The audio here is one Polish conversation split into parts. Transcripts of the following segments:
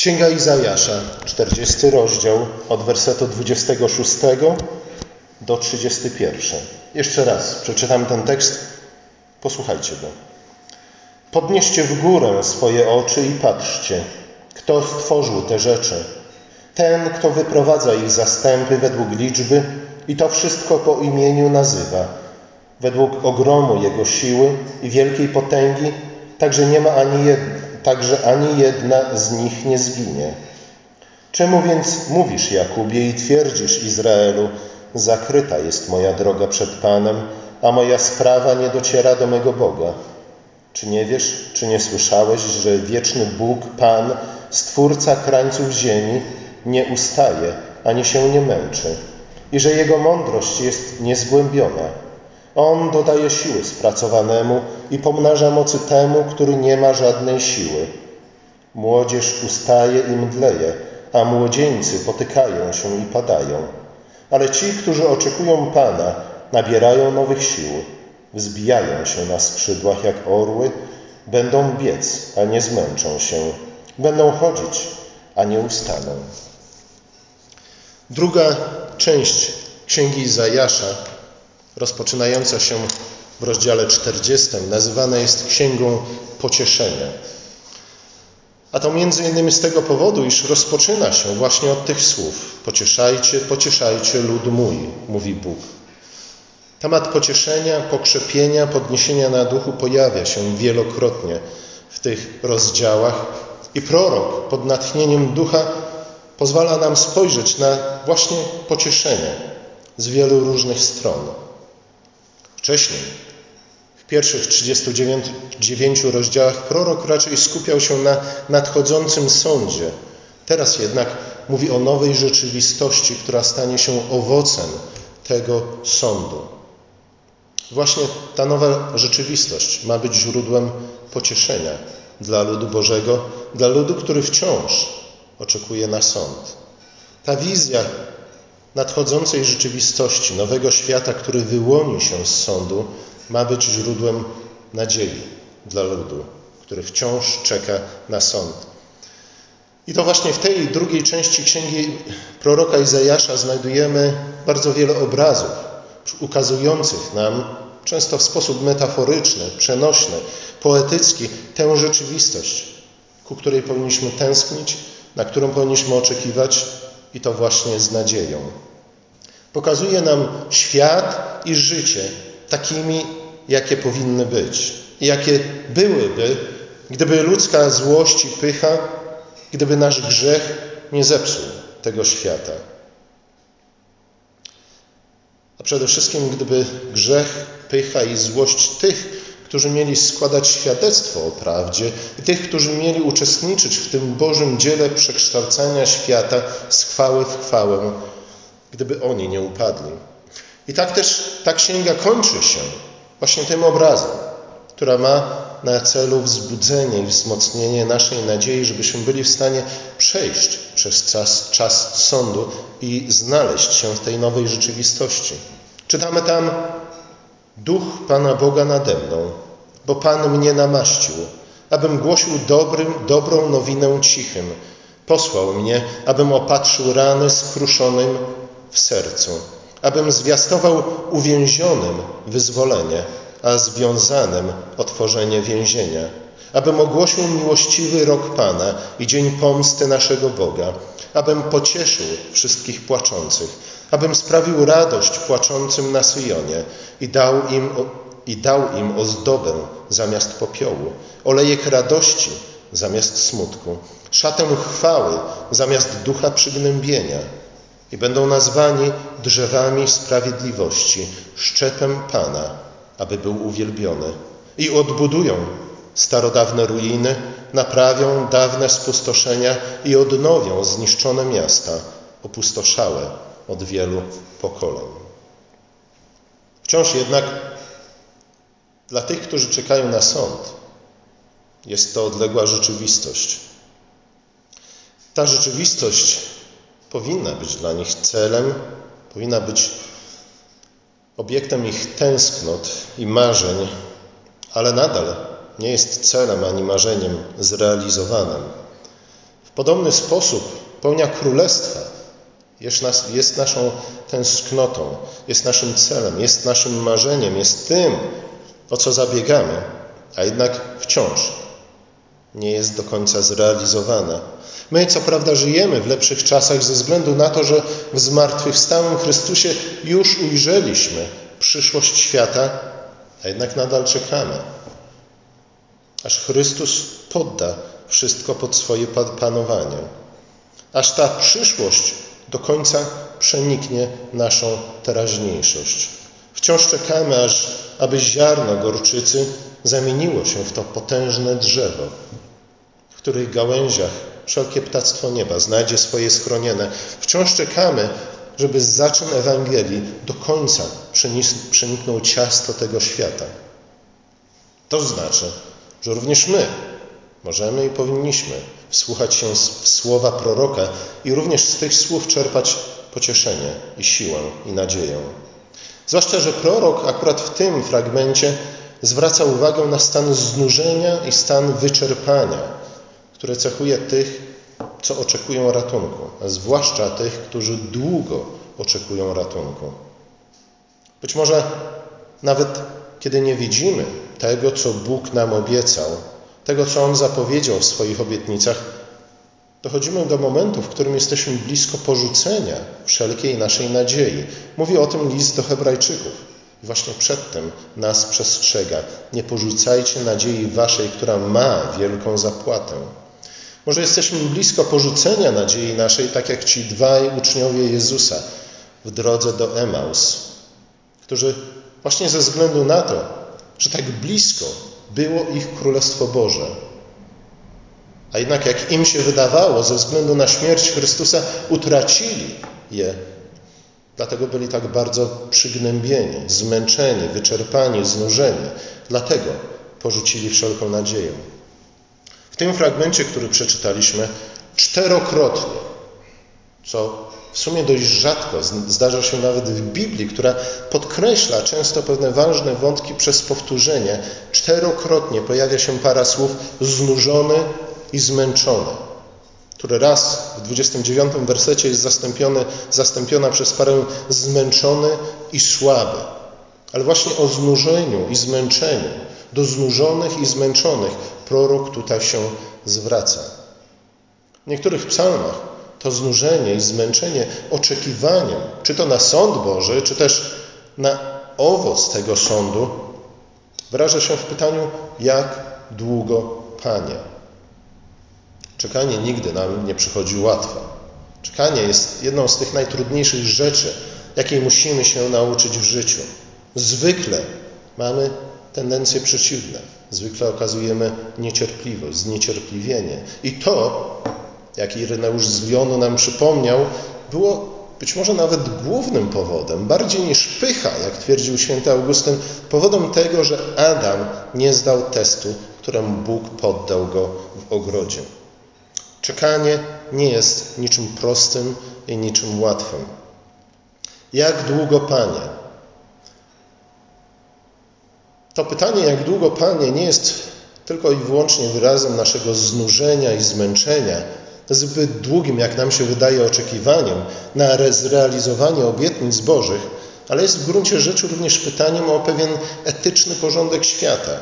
Księga Izajasza, 40 rozdział, od wersetu 26 do 31. Jeszcze raz przeczytam ten tekst, posłuchajcie go. Podnieście w górę swoje oczy i patrzcie, kto stworzył te rzeczy. Ten, kto wyprowadza ich zastępy według liczby i to wszystko po imieniu nazywa, według ogromu jego siły i wielkiej potęgi, także nie ma ani jednej także ani jedna z nich nie zginie. Czemu więc mówisz, Jakubie, i twierdzisz, Izraelu, zakryta jest moja droga przed Panem, a moja sprawa nie dociera do mego Boga? Czy nie wiesz, czy nie słyszałeś, że wieczny Bóg, Pan, Stwórca krańców ziemi, nie ustaje, ani się nie męczy i że Jego mądrość jest niezgłębiona? On dodaje siły spracowanemu i pomnaża mocy temu, który nie ma żadnej siły. Młodzież ustaje i mdleje, a młodzieńcy potykają się i padają. Ale ci, którzy oczekują Pana, nabierają nowych sił, wzbijają się na skrzydłach jak orły, będą biec, a nie zmęczą się, będą chodzić, a nie ustaną. Druga część Księgi Izajasza rozpoczynająca się w rozdziale 40, nazywana jest Księgą Pocieszenia. A to między innymi z tego powodu, iż rozpoczyna się właśnie od tych słów: Pocieszajcie, pocieszajcie lud mój, mówi Bóg. Temat pocieszenia, pokrzepienia, podniesienia na duchu pojawia się wielokrotnie w tych rozdziałach i prorok pod natchnieniem ducha pozwala nam spojrzeć na właśnie pocieszenie z wielu różnych stron. Wcześniej, w pierwszych 39 rozdziałach, prorok raczej skupiał się na nadchodzącym sądzie. Teraz jednak mówi o nowej rzeczywistości, która stanie się owocem tego sądu. Właśnie ta nowa rzeczywistość ma być źródłem pocieszenia dla ludu Bożego, dla ludu, który wciąż oczekuje na sąd. Ta wizja nadchodzącej rzeczywistości, nowego świata, który wyłoni się z sądu, ma być źródłem nadziei dla ludu, który wciąż czeka na sąd. I to właśnie w tej drugiej części księgi proroka Izajasza znajdujemy bardzo wiele obrazów ukazujących nam, często w sposób metaforyczny, przenośny, poetycki, tę rzeczywistość, ku której powinniśmy tęsknić, na którą powinniśmy oczekiwać i to właśnie z nadzieją. Pokazuje nam świat i życie takimi, jakie powinny być i jakie byłyby, gdyby ludzka złość i pycha, gdyby nasz grzech nie zepsuł tego świata. A przede wszystkim, gdyby grzech, pycha i złość tych, którzy mieli składać świadectwo o prawdzie i tych, którzy mieli uczestniczyć w tym Bożym dziele przekształcania świata z chwały w chwałę, gdyby oni nie upadli. I tak też ta księga kończy się właśnie tym obrazem, która ma na celu wzbudzenie i wzmocnienie naszej nadziei, żebyśmy byli w stanie przejść przez czas, czas sądu i znaleźć się w tej nowej rzeczywistości. Czytamy tam Duch Pana Boga nade mną, bo Pan mnie namaścił, abym głosił dobrym, dobrą nowinę cichym. Posłał mnie, abym opatrzył rany skruszonym w sercu, abym zwiastował uwięzionym wyzwolenie, a związanym otworzenie więzienia, abym ogłosił miłościwy rok Pana i dzień pomsty naszego Boga, abym pocieszył wszystkich płaczących, abym sprawił radość płaczącym na Syjonie i dał im, i dał im ozdobę zamiast popiołu, olejek radości zamiast smutku, szatę chwały zamiast ducha przygnębienia. I będą nazwani drzewami sprawiedliwości, szczepem Pana, aby był uwielbiony. I odbudują starodawne ruiny, naprawią dawne spustoszenia i odnowią zniszczone miasta, opustoszałe od wielu pokoleń. Wciąż jednak dla tych, którzy czekają na sąd, jest to odległa rzeczywistość. Ta rzeczywistość powinna być dla nich celem, powinna być obiektem ich tęsknot i marzeń, ale nadal nie jest celem ani marzeniem zrealizowanym. W podobny sposób pełnia królestwa jest, nas, jest naszą tęsknotą, jest naszym celem, jest naszym marzeniem, jest tym, o co zabiegamy, a jednak wciąż nie jest do końca zrealizowane. My, co prawda, żyjemy w lepszych czasach ze względu na to, że w zmartwychwstałym Chrystusie już ujrzeliśmy przyszłość świata, a jednak nadal czekamy, aż Chrystus podda wszystko pod swoje panowanie, aż ta przyszłość do końca przeniknie naszą teraźniejszość. Wciąż czekamy, aż aby ziarno gorczycy zamieniło się w to potężne drzewo, w których gałęziach wszelkie ptactwo nieba znajdzie swoje schronienie. Wciąż czekamy, żeby zaczyn Ewangelii do końca przeniknął ciasto tego świata. To znaczy, że również my możemy i powinniśmy wsłuchać się w słowa proroka i również z tych słów czerpać pocieszenie i siłę i nadzieję. Zwłaszcza, że prorok akurat w tym fragmencie zwraca uwagę na stan znużenia i stan wyczerpania, które cechuje tych, co oczekują ratunku, a zwłaszcza tych, którzy długo oczekują ratunku. Być może nawet kiedy nie widzimy tego, co Bóg nam obiecał, tego, co On zapowiedział w swoich obietnicach, dochodzimy do momentu, w którym jesteśmy blisko porzucenia wszelkiej naszej nadziei. Mówi o tym list do Hebrajczyków. I właśnie przed tym nas przestrzega. Nie porzucajcie nadziei waszej, która ma wielką zapłatę. Może jesteśmy blisko porzucenia nadziei naszej, tak jak ci dwaj uczniowie Jezusa w drodze do Emaus, którzy właśnie ze względu na to, że tak blisko było ich Królestwo Boże, a jednak jak im się wydawało, ze względu na śmierć Chrystusa, utracili je. Dlatego byli tak bardzo przygnębieni, zmęczeni, wyczerpani, znużeni. Dlatego porzucili wszelką nadzieję. W tym fragmencie, który przeczytaliśmy, czterokrotnie, co w sumie dość rzadko zdarza się nawet w Biblii, która podkreśla często pewne ważne wątki przez powtórzenie, czterokrotnie pojawia się para słów znużony, i zmęczone, które raz w 29 wersecie jest zastąpione, zastąpiona przez parę zmęczony i słaby. Ale właśnie o znużeniu i zmęczeniu, do znużonych i zmęczonych prorok tutaj się zwraca. W niektórych psalmach to znużenie i zmęczenie oczekiwaniem, czy to na sąd Boży, czy też na owoc tego sądu, wyraża się w pytaniu, jak długo, Panie. Czekanie nigdy nam nie przychodzi łatwo. Czekanie jest jedną z tych najtrudniejszych rzeczy, jakiej musimy się nauczyć w życiu. Zwykle mamy tendencje przeciwne. Zwykle okazujemy niecierpliwość, zniecierpliwienie. I to, jak Ireneusz z Lyonu nam przypomniał, było być może nawet głównym powodem, bardziej niż pycha, jak twierdził święty Augustyn, powodem tego, że Adam nie zdał testu, któremu Bóg poddał go w ogrodzie. Czekanie nie jest niczym prostym i niczym łatwym. Jak długo, Panie? To pytanie, jak długo, Panie, nie jest tylko i wyłącznie wyrazem naszego znużenia i zmęczenia, zbyt długim, jak nam się wydaje, oczekiwaniem na zrealizowanie obietnic Bożych, ale jest w gruncie rzeczy również pytaniem o pewien etyczny porządek świata.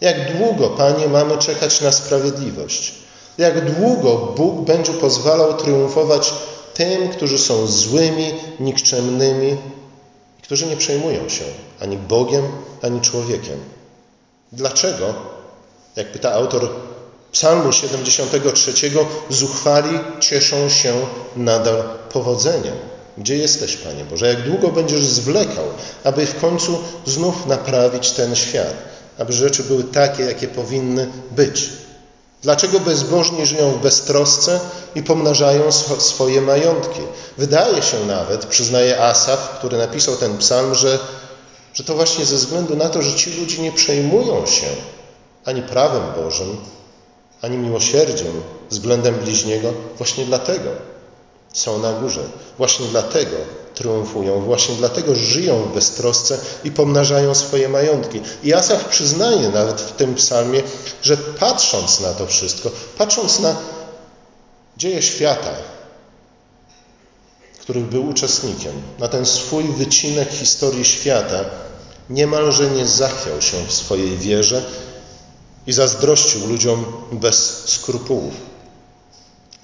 Jak długo, Panie, mamy czekać na sprawiedliwość? Jak długo Bóg będzie pozwalał triumfować tym, którzy są złymi, nikczemnymi, którzy nie przejmują się ani Bogiem, ani człowiekiem. Dlaczego, jak pyta autor Psalmu 73, zuchwali cieszą się nadal powodzeniem? Gdzie jesteś, Panie Boże? Jak długo będziesz zwlekał, aby w końcu znów naprawić ten świat, aby rzeczy były takie, jakie powinny być? Dlaczego bezbożni żyją w beztrosce i pomnażają swoje majątki? Wydaje się nawet, przyznaje Asaf, który napisał ten psalm, że, że to właśnie ze względu na to, że ci ludzie nie przejmują się ani prawem Bożym, ani miłosierdziem względem bliźniego, właśnie dlatego są na górze. Właśnie dlatego triumfują, właśnie dlatego żyją w beztrosce i pomnażają swoje majątki. I Asaf przyznaje nawet w tym psalmie, że patrząc na to wszystko, patrząc na dzieje świata, których był uczestnikiem, na ten swój wycinek historii świata, niemalże nie zachwiał się w swojej wierze i zazdrościł ludziom bez skrupułów.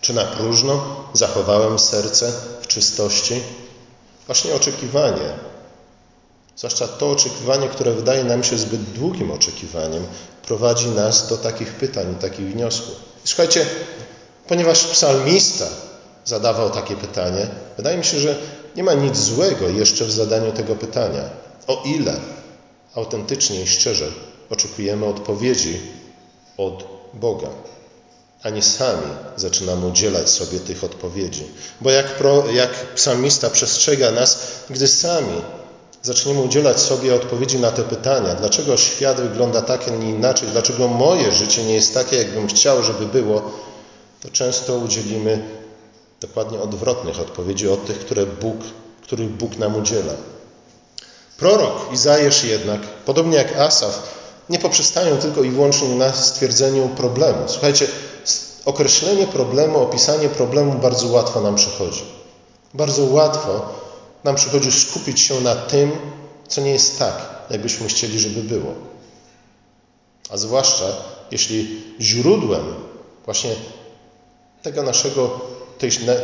Czy na próżno zachowałem serce w czystości? Właśnie oczekiwanie, zwłaszcza to oczekiwanie, które wydaje nam się zbyt długim oczekiwaniem, prowadzi nas do takich pytań, takich wniosków. Słuchajcie, ponieważ psalmista zadawał takie pytanie, wydaje mi się, że nie ma nic złego jeszcze w zadaniu tego pytania. O ile autentycznie i szczerze oczekujemy odpowiedzi od Boga, a nie sami zaczynamy udzielać sobie tych odpowiedzi. Bo jak, pro, jak psalmista przestrzega nas, gdy sami zaczniemy udzielać sobie odpowiedzi na te pytania, dlaczego świat wygląda tak, a nie inaczej, dlaczego moje życie nie jest takie, jakbym chciał, żeby było, to często udzielimy dokładnie odwrotnych odpowiedzi od tych, które Bóg, których Bóg nam udziela. Prorok Izajasz jednak, podobnie jak Asaf, nie poprzestają tylko i wyłącznie na stwierdzeniu problemu. Słuchajcie, określenie problemu, opisanie problemu bardzo łatwo nam przychodzi. Bardzo łatwo nam przychodzi skupić się na tym, co nie jest tak, jakbyśmy chcieli, żeby było. A zwłaszcza, jeśli źródłem właśnie tego naszego,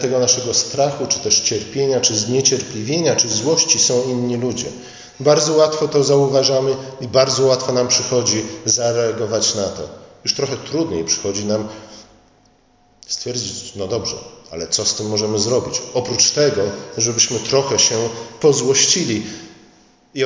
tego naszego strachu, czy też cierpienia, czy zniecierpliwienia, czy złości są inni ludzie. Bardzo łatwo to zauważamy i bardzo łatwo nam przychodzi zareagować na to. Już trochę trudniej przychodzi nam stwierdzić, no dobrze, ale co z tym możemy zrobić? Oprócz tego, żebyśmy trochę się pozłościli i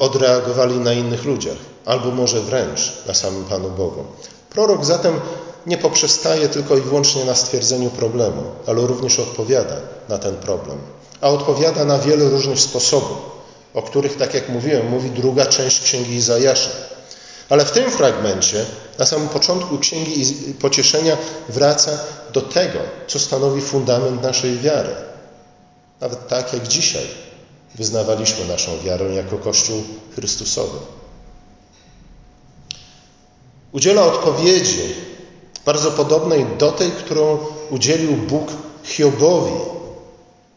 odreagowali na innych ludziach, albo może wręcz na samym Panu Bogu. Prorok zatem nie poprzestaje tylko i wyłącznie na stwierdzeniu problemu, ale również odpowiada na ten problem. A odpowiada na wiele różnych sposobów o których, tak jak mówiłem, mówi druga część Księgi Izajasza. Ale w tym fragmencie, na samym początku Księgi Pocieszenia, wraca do tego, co stanowi fundament naszej wiary. Nawet tak jak dzisiaj wyznawaliśmy naszą wiarę jako Kościół Chrystusowy. Udziela odpowiedzi bardzo podobnej do tej, którą udzielił Bóg Hiobowi,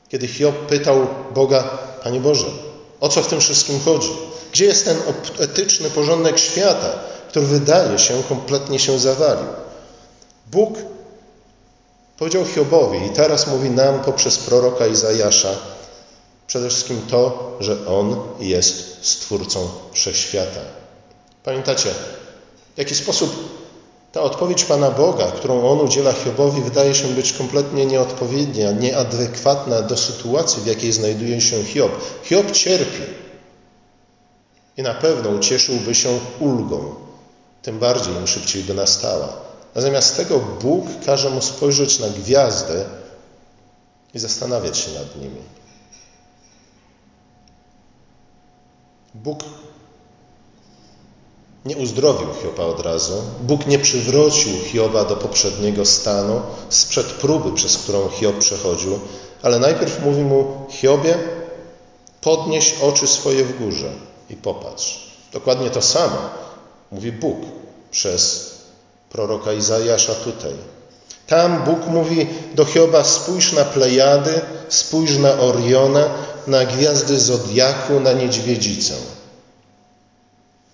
kiedy Hiob pytał Boga, Panie Boże, o co w tym wszystkim chodzi? Gdzie jest ten etyczny porządek świata, który wydaje się kompletnie się zawalił? Bóg powiedział Hiobowi i teraz mówi nam poprzez proroka Izajasza przede wszystkim to, że On jest Stwórcą Wszechświata. Pamiętacie, w jaki sposób ta odpowiedź Pana Boga, którą On udziela Hiobowi, wydaje się być kompletnie nieodpowiednia, nieadekwatna do sytuacji, w jakiej znajduje się Hiob. Hiob cierpi i na pewno ucieszyłby się ulgą, tym bardziej im szybciej by nastała. Natomiast tego Bóg każe mu spojrzeć na gwiazdy i zastanawiać się nad nimi. Bóg nie uzdrowił Hioba od razu. Bóg nie przywrócił Hioba do poprzedniego stanu sprzed próby, przez którą Hiob przechodził, ale najpierw mówi mu: Hiobie, podnieś oczy swoje w górze i popatrz. Dokładnie to samo mówi Bóg przez proroka Izajasza tutaj. Tam Bóg mówi do Hioba: spójrz na Plejady, spójrz na Oriona, na gwiazdy Zodiaku, na niedźwiedzicę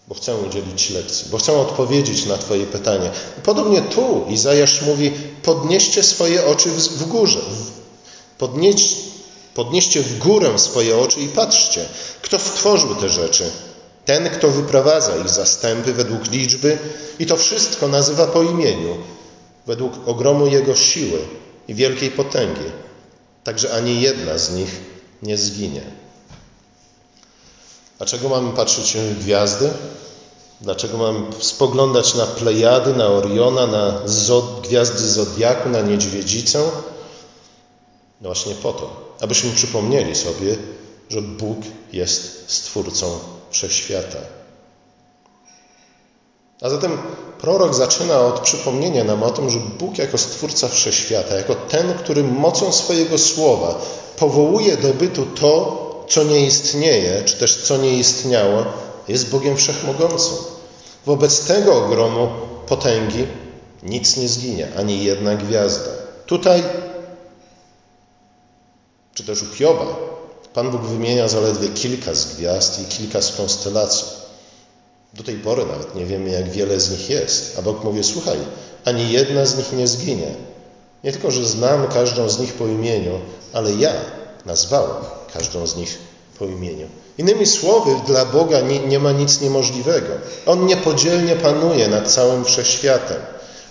bo chcę udzielić lekcji, bo chcę odpowiedzieć na Twoje pytanie. Podobnie tu Izajasz mówi: podnieście swoje oczy w górze. Podnieś, podnieście w górę swoje oczy i patrzcie, kto stworzył te rzeczy. Ten, kto wyprowadza ich zastępy według liczby i to wszystko nazywa po imieniu, według ogromu Jego siły i wielkiej potęgi. Także ani jedna z nich nie zginie. Dlaczego mamy patrzeć w gwiazdy? Dlaczego mamy spoglądać na Plejady, na Oriona, na zod, gwiazdy Zodiaku, na Niedźwiedzicę? No właśnie po to, abyśmy przypomnieli sobie, że Bóg jest Stwórcą Wszechświata. A zatem prorok zaczyna od przypomnienia nam o tym, że Bóg jako Stwórca Wszechświata, jako ten, który mocą swojego słowa powołuje do bytu to, co nie istnieje, czy też co nie istniało, jest Bogiem Wszechmogącym. Wobec tego ogromu potęgi nic nie zginie, ani jedna gwiazda. Tutaj, czy też u Hioba, Pan Bóg wymienia zaledwie kilka z gwiazd i kilka z konstelacji. Do tej pory nawet nie wiemy, jak wiele z nich jest. A Bóg mówi, słuchaj, ani jedna z nich nie zginie. Nie tylko, że znam każdą z nich po imieniu, ale ja nazwałem każdą z nich po imieniu. Innymi słowy, dla Boga nie, nie ma nic niemożliwego. On niepodzielnie panuje nad całym wszechświatem.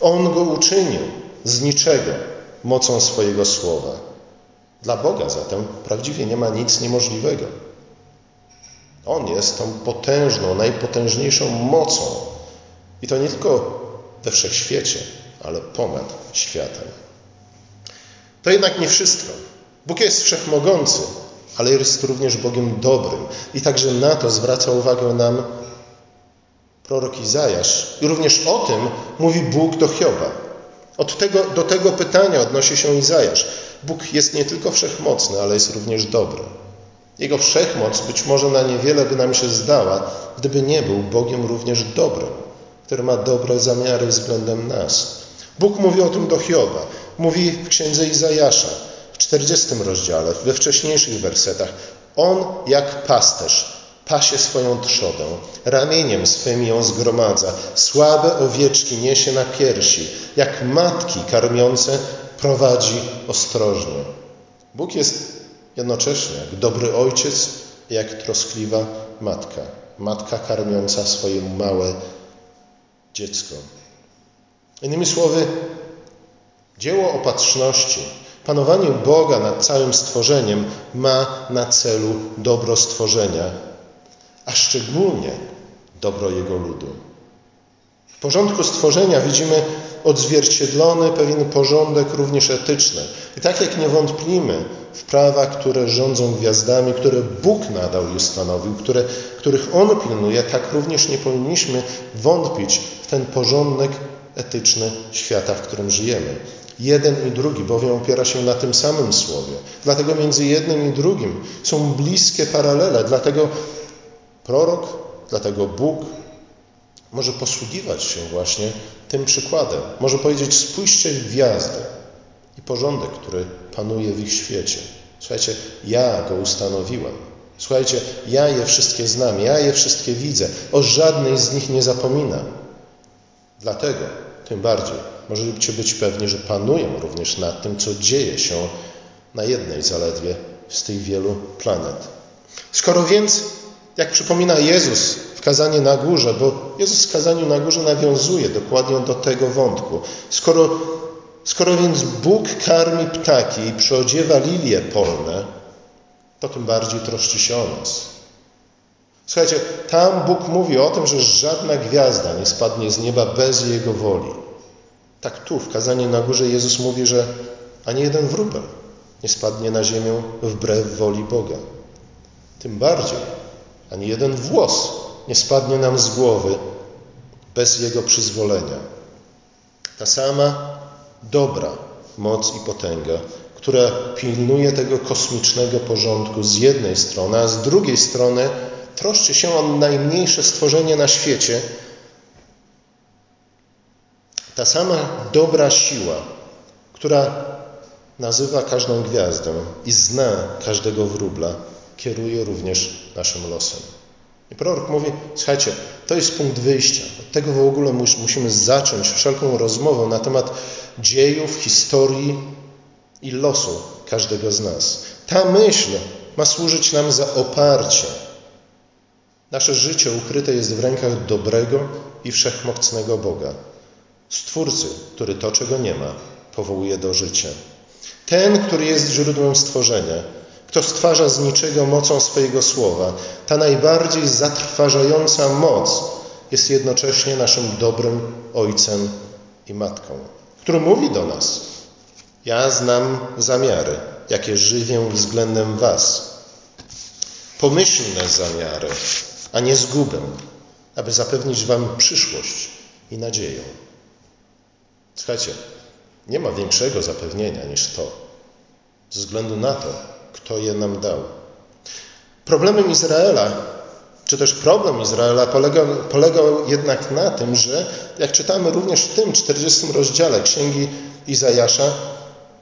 On go uczynił z niczego mocą swojego słowa. Dla Boga zatem prawdziwie nie ma nic niemożliwego. On jest tą potężną, najpotężniejszą mocą. I to nie tylko we wszechświecie, ale ponad światem. To jednak nie wszystko. Bóg jest wszechmogący, ale jest również Bogiem dobrym. I także na to zwraca uwagę nam prorok Izajasz. I również o tym mówi Bóg do Hioba. Od tego, do tego pytania odnosi się Izajasz. Bóg jest nie tylko wszechmocny, ale jest również dobry. Jego wszechmoc być może na niewiele by nam się zdała, gdyby nie był Bogiem również dobrym, który ma dobre zamiary względem nas. Bóg mówi o tym do Hioba. Mówi w księdze Izajasza w 40 rozdziale, we wcześniejszych wersetach. On jak pasterz pasie swoją trzodę, ramieniem swym ją zgromadza, słabe owieczki niesie na piersi, jak matki karmiące prowadzi ostrożnie. Bóg jest jednocześnie jak dobry ojciec jak troskliwa matka. Matka karmiąca swoje małe dziecko. Innymi słowy, dzieło opatrzności, panowanie Boga nad całym stworzeniem ma na celu dobro stworzenia, a szczególnie dobro Jego ludu. W porządku stworzenia widzimy odzwierciedlony pewien porządek również etyczny. I tak jak nie wątplimy w prawa, które rządzą gwiazdami, które Bóg nadał i ustanowił, które, których On pilnuje, tak również nie powinniśmy wątpić w ten porządek etyczny świata, w którym żyjemy. Jeden i drugi bowiem opiera się na tym samym słowie. Dlatego między jednym i drugim są bliskie paralele. Dlatego prorok, dlatego Bóg może posługiwać się właśnie tym przykładem. Może powiedzieć: spójrzcie w gwiazdy i porządek, który panuje w ich świecie. Słuchajcie, ja go ustanowiłem. Słuchajcie, ja je wszystkie znam, ja je wszystkie widzę. O żadnej z nich nie zapominam. Dlatego tym bardziej możecie być pewni, że panują również nad tym, co dzieje się na jednej zaledwie z tych wielu planet. Skoro więc, jak przypomina Jezus w kazaniu na górze, bo Jezus w kazaniu na górze nawiązuje dokładnie do tego wątku, skoro, skoro więc Bóg karmi ptaki i przyodziewa lilie polne, to tym bardziej troszczy się o nas. Słuchajcie, tam Bóg mówi o tym, że żadna gwiazda nie spadnie z nieba bez Jego woli. Tak tu, w kazaniu na górze, Jezus mówi, że ani jeden wróbel nie spadnie na ziemię wbrew woli Boga. Tym bardziej, ani jeden włos nie spadnie nam z głowy bez Jego przyzwolenia. Ta sama dobra moc i potęga, która pilnuje tego kosmicznego porządku z jednej strony, a z drugiej strony troszczy się o najmniejsze stworzenie na świecie, ta sama dobra siła, która nazywa każdą gwiazdę i zna każdego wróbla, kieruje również naszym losem. I prorok mówi, słuchajcie, to jest punkt wyjścia. Od tego w ogóle musimy zacząć wszelką rozmowę na temat dziejów, historii i losu każdego z nas. Ta myśl ma służyć nam za oparcie Nasze życie ukryte jest w rękach dobrego i wszechmocnego Boga, Stwórcy, który to, czego nie ma, powołuje do życia. Ten, który jest źródłem stworzenia, kto stwarza z niczego mocą swojego słowa, ta najbardziej zatrważająca moc jest jednocześnie naszym dobrym Ojcem i Matką, który mówi do nas: Ja znam zamiary, jakie żywię względem Was. Pomyślne zamiary, a nie zgubę, aby zapewnić Wam przyszłość i nadzieję. Słuchajcie, nie ma większego zapewnienia niż to, ze względu na to, kto je nam dał. Problemem Izraela, czy też problem Izraela polegał, polegał jednak na tym, że jak czytamy również w tym 40 rozdziale Księgi Izajasza,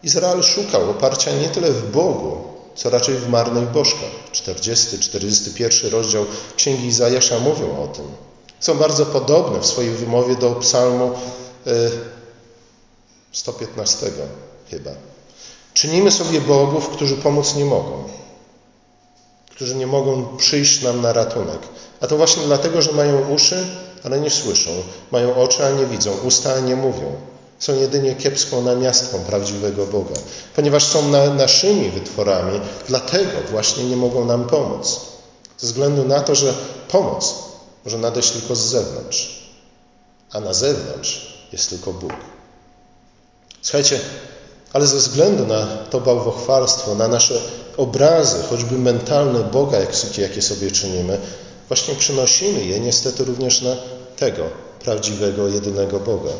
Izrael szukał oparcia nie tyle w Bogu, co raczej w marnych bożkach. 40, 41 rozdział Księgi Izajasza mówią o tym. Są bardzo podobne w swojej wymowie do psalmu 115 e, chyba. Czynimy sobie bogów, którzy pomóc nie mogą, którzy nie mogą przyjść nam na ratunek. A to właśnie dlatego, że mają uszy, ale nie słyszą, mają oczy, a nie widzą, usta, a nie mówią. Są jedynie kiepską namiastką prawdziwego Boga. Ponieważ są na, naszymi wytworami, dlatego właśnie nie mogą nam pomóc. Ze względu na to, że pomoc może nadejść tylko z zewnątrz, a na zewnątrz jest tylko Bóg. Słuchajcie, ale ze względu na to bałwochwalstwo, na nasze obrazy, choćby mentalne Boga, jakie sobie czynimy, właśnie przynosimy je niestety również na tego prawdziwego, jedynego Boga.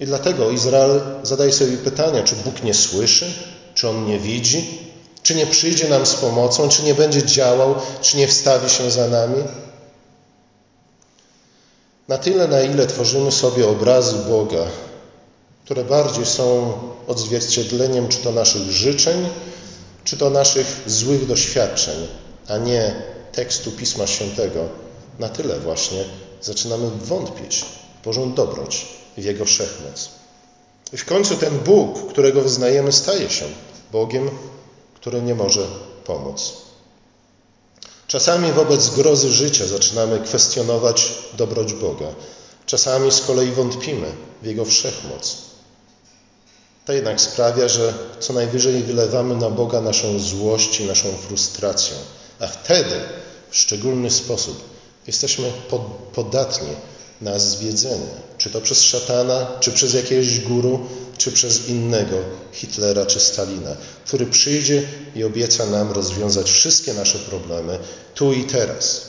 I dlatego Izrael zadaje sobie pytania, czy Bóg nie słyszy, czy On nie widzi, czy nie przyjdzie nam z pomocą, czy nie będzie działał, czy nie wstawi się za nami. Na tyle, na ile tworzymy sobie obrazy Boga, które bardziej są odzwierciedleniem czy to naszych życzeń, czy to naszych złych doświadczeń, a nie tekstu Pisma Świętego, na tyle właśnie zaczynamy wątpić w Bożą dobroć, w Jego wszechmoc. I w końcu ten Bóg, którego wyznajemy, staje się Bogiem, który nie może pomóc. Czasami wobec grozy życia zaczynamy kwestionować dobroć Boga. Czasami z kolei wątpimy w Jego wszechmoc. To jednak sprawia, że co najwyżej wylewamy na Boga naszą złość i naszą frustrację, a wtedy w szczególny sposób jesteśmy podatni na zwiedzenie, czy to przez szatana, czy przez jakiegoś guru, czy przez innego Hitlera czy Stalina, który przyjdzie i obieca nam rozwiązać wszystkie nasze problemy tu i teraz.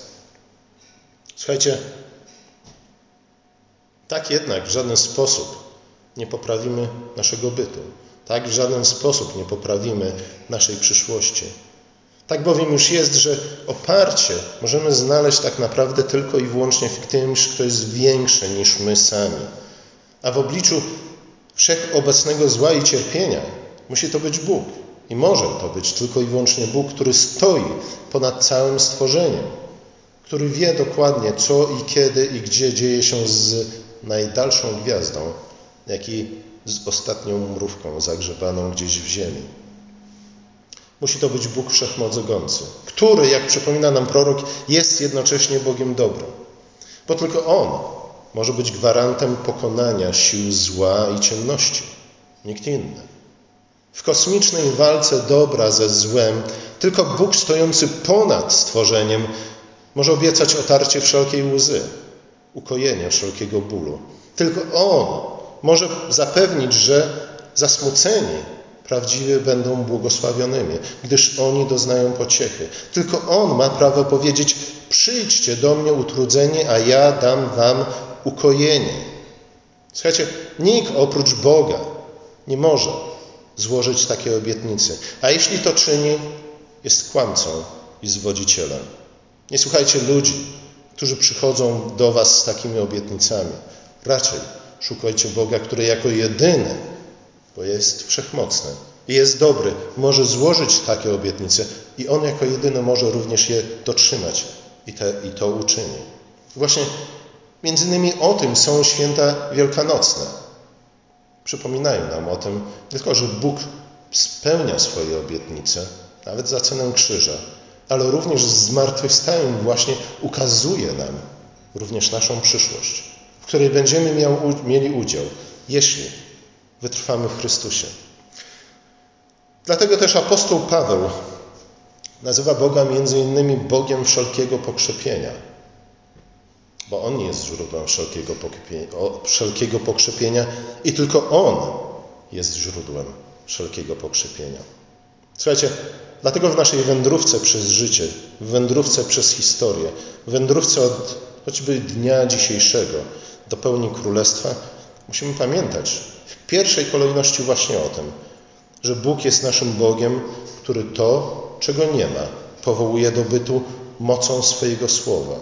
Słuchajcie, tak jednak w żaden sposób nie poprawimy naszego bytu. Tak w żaden sposób nie poprawimy naszej przyszłości. Tak bowiem już jest, że oparcie możemy znaleźć tak naprawdę tylko i wyłącznie w kimś, kto jest większy niż my sami. A w obliczu wszechobecnego zła i cierpienia musi to być Bóg. I może to być tylko i wyłącznie Bóg, który stoi ponad całym stworzeniem, który wie dokładnie, co i kiedy i gdzie dzieje się z najdalszą gwiazdą, jak i z ostatnią mrówką zagrzebaną gdzieś w ziemi. Musi to być Bóg Wszechmocący, który, jak przypomina nam prorok, jest jednocześnie Bogiem dobrym. Bo tylko On może być gwarantem pokonania sił zła i ciemności. Nikt inny. W kosmicznej walce dobra ze złem tylko Bóg stojący ponad stworzeniem może obiecać otarcie wszelkiej łzy, ukojenie wszelkiego bólu. Tylko On może zapewnić, że zasmuceni prawdziwie będą błogosławionymi, gdyż oni doznają pociechy. Tylko On ma prawo powiedzieć: Przyjdźcie do mnie utrudzeni, a ja dam wam ukojenie. Słuchajcie, nikt oprócz Boga nie może złożyć takiej obietnicy. A jeśli to czyni, jest kłamcą i zwodzicielem. Nie słuchajcie ludzi, którzy przychodzą do Was z takimi obietnicami. Raczej szukajcie Boga, który jako jedyny bo jest wszechmocny i jest dobry, może złożyć takie obietnice i On jako jedyny może również je dotrzymać i, te, i to uczyni. Właśnie między innymi o tym są święta wielkanocne. Przypominają nam o tym, tylko że Bóg spełnia swoje obietnice, nawet za cenę krzyża, ale również z właśnie ukazuje nam również naszą przyszłość, której będziemy miał, mieli udział, jeśli wytrwamy w Chrystusie. Dlatego też apostoł Paweł nazywa Boga między innymi Bogiem wszelkiego pokrzepienia, bo On jest źródłem wszelkiego, wszelkiego pokrzepienia i tylko On jest źródłem wszelkiego pokrzepienia. Słuchajcie, dlatego w naszej wędrówce przez życie, w wędrówce przez historię, w wędrówce od choćby dnia dzisiejszego do pełni królestwa, musimy pamiętać, pierwszej kolejności właśnie o tym, że Bóg jest naszym Bogiem, który to, czego nie ma, powołuje do bytu mocą swojego słowa.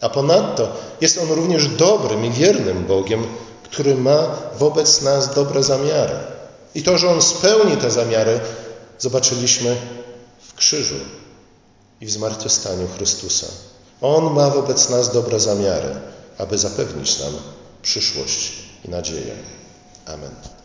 A ponadto jest On również dobrym i wiernym Bogiem, który ma wobec nas dobre zamiary. I to, że On spełni te zamiary, zobaczyliśmy w krzyżu i w zmartwychwstaniu Chrystusa. On ma wobec nas dobre zamiary, aby zapewnić nam przyszłość i nadzieję. Amen.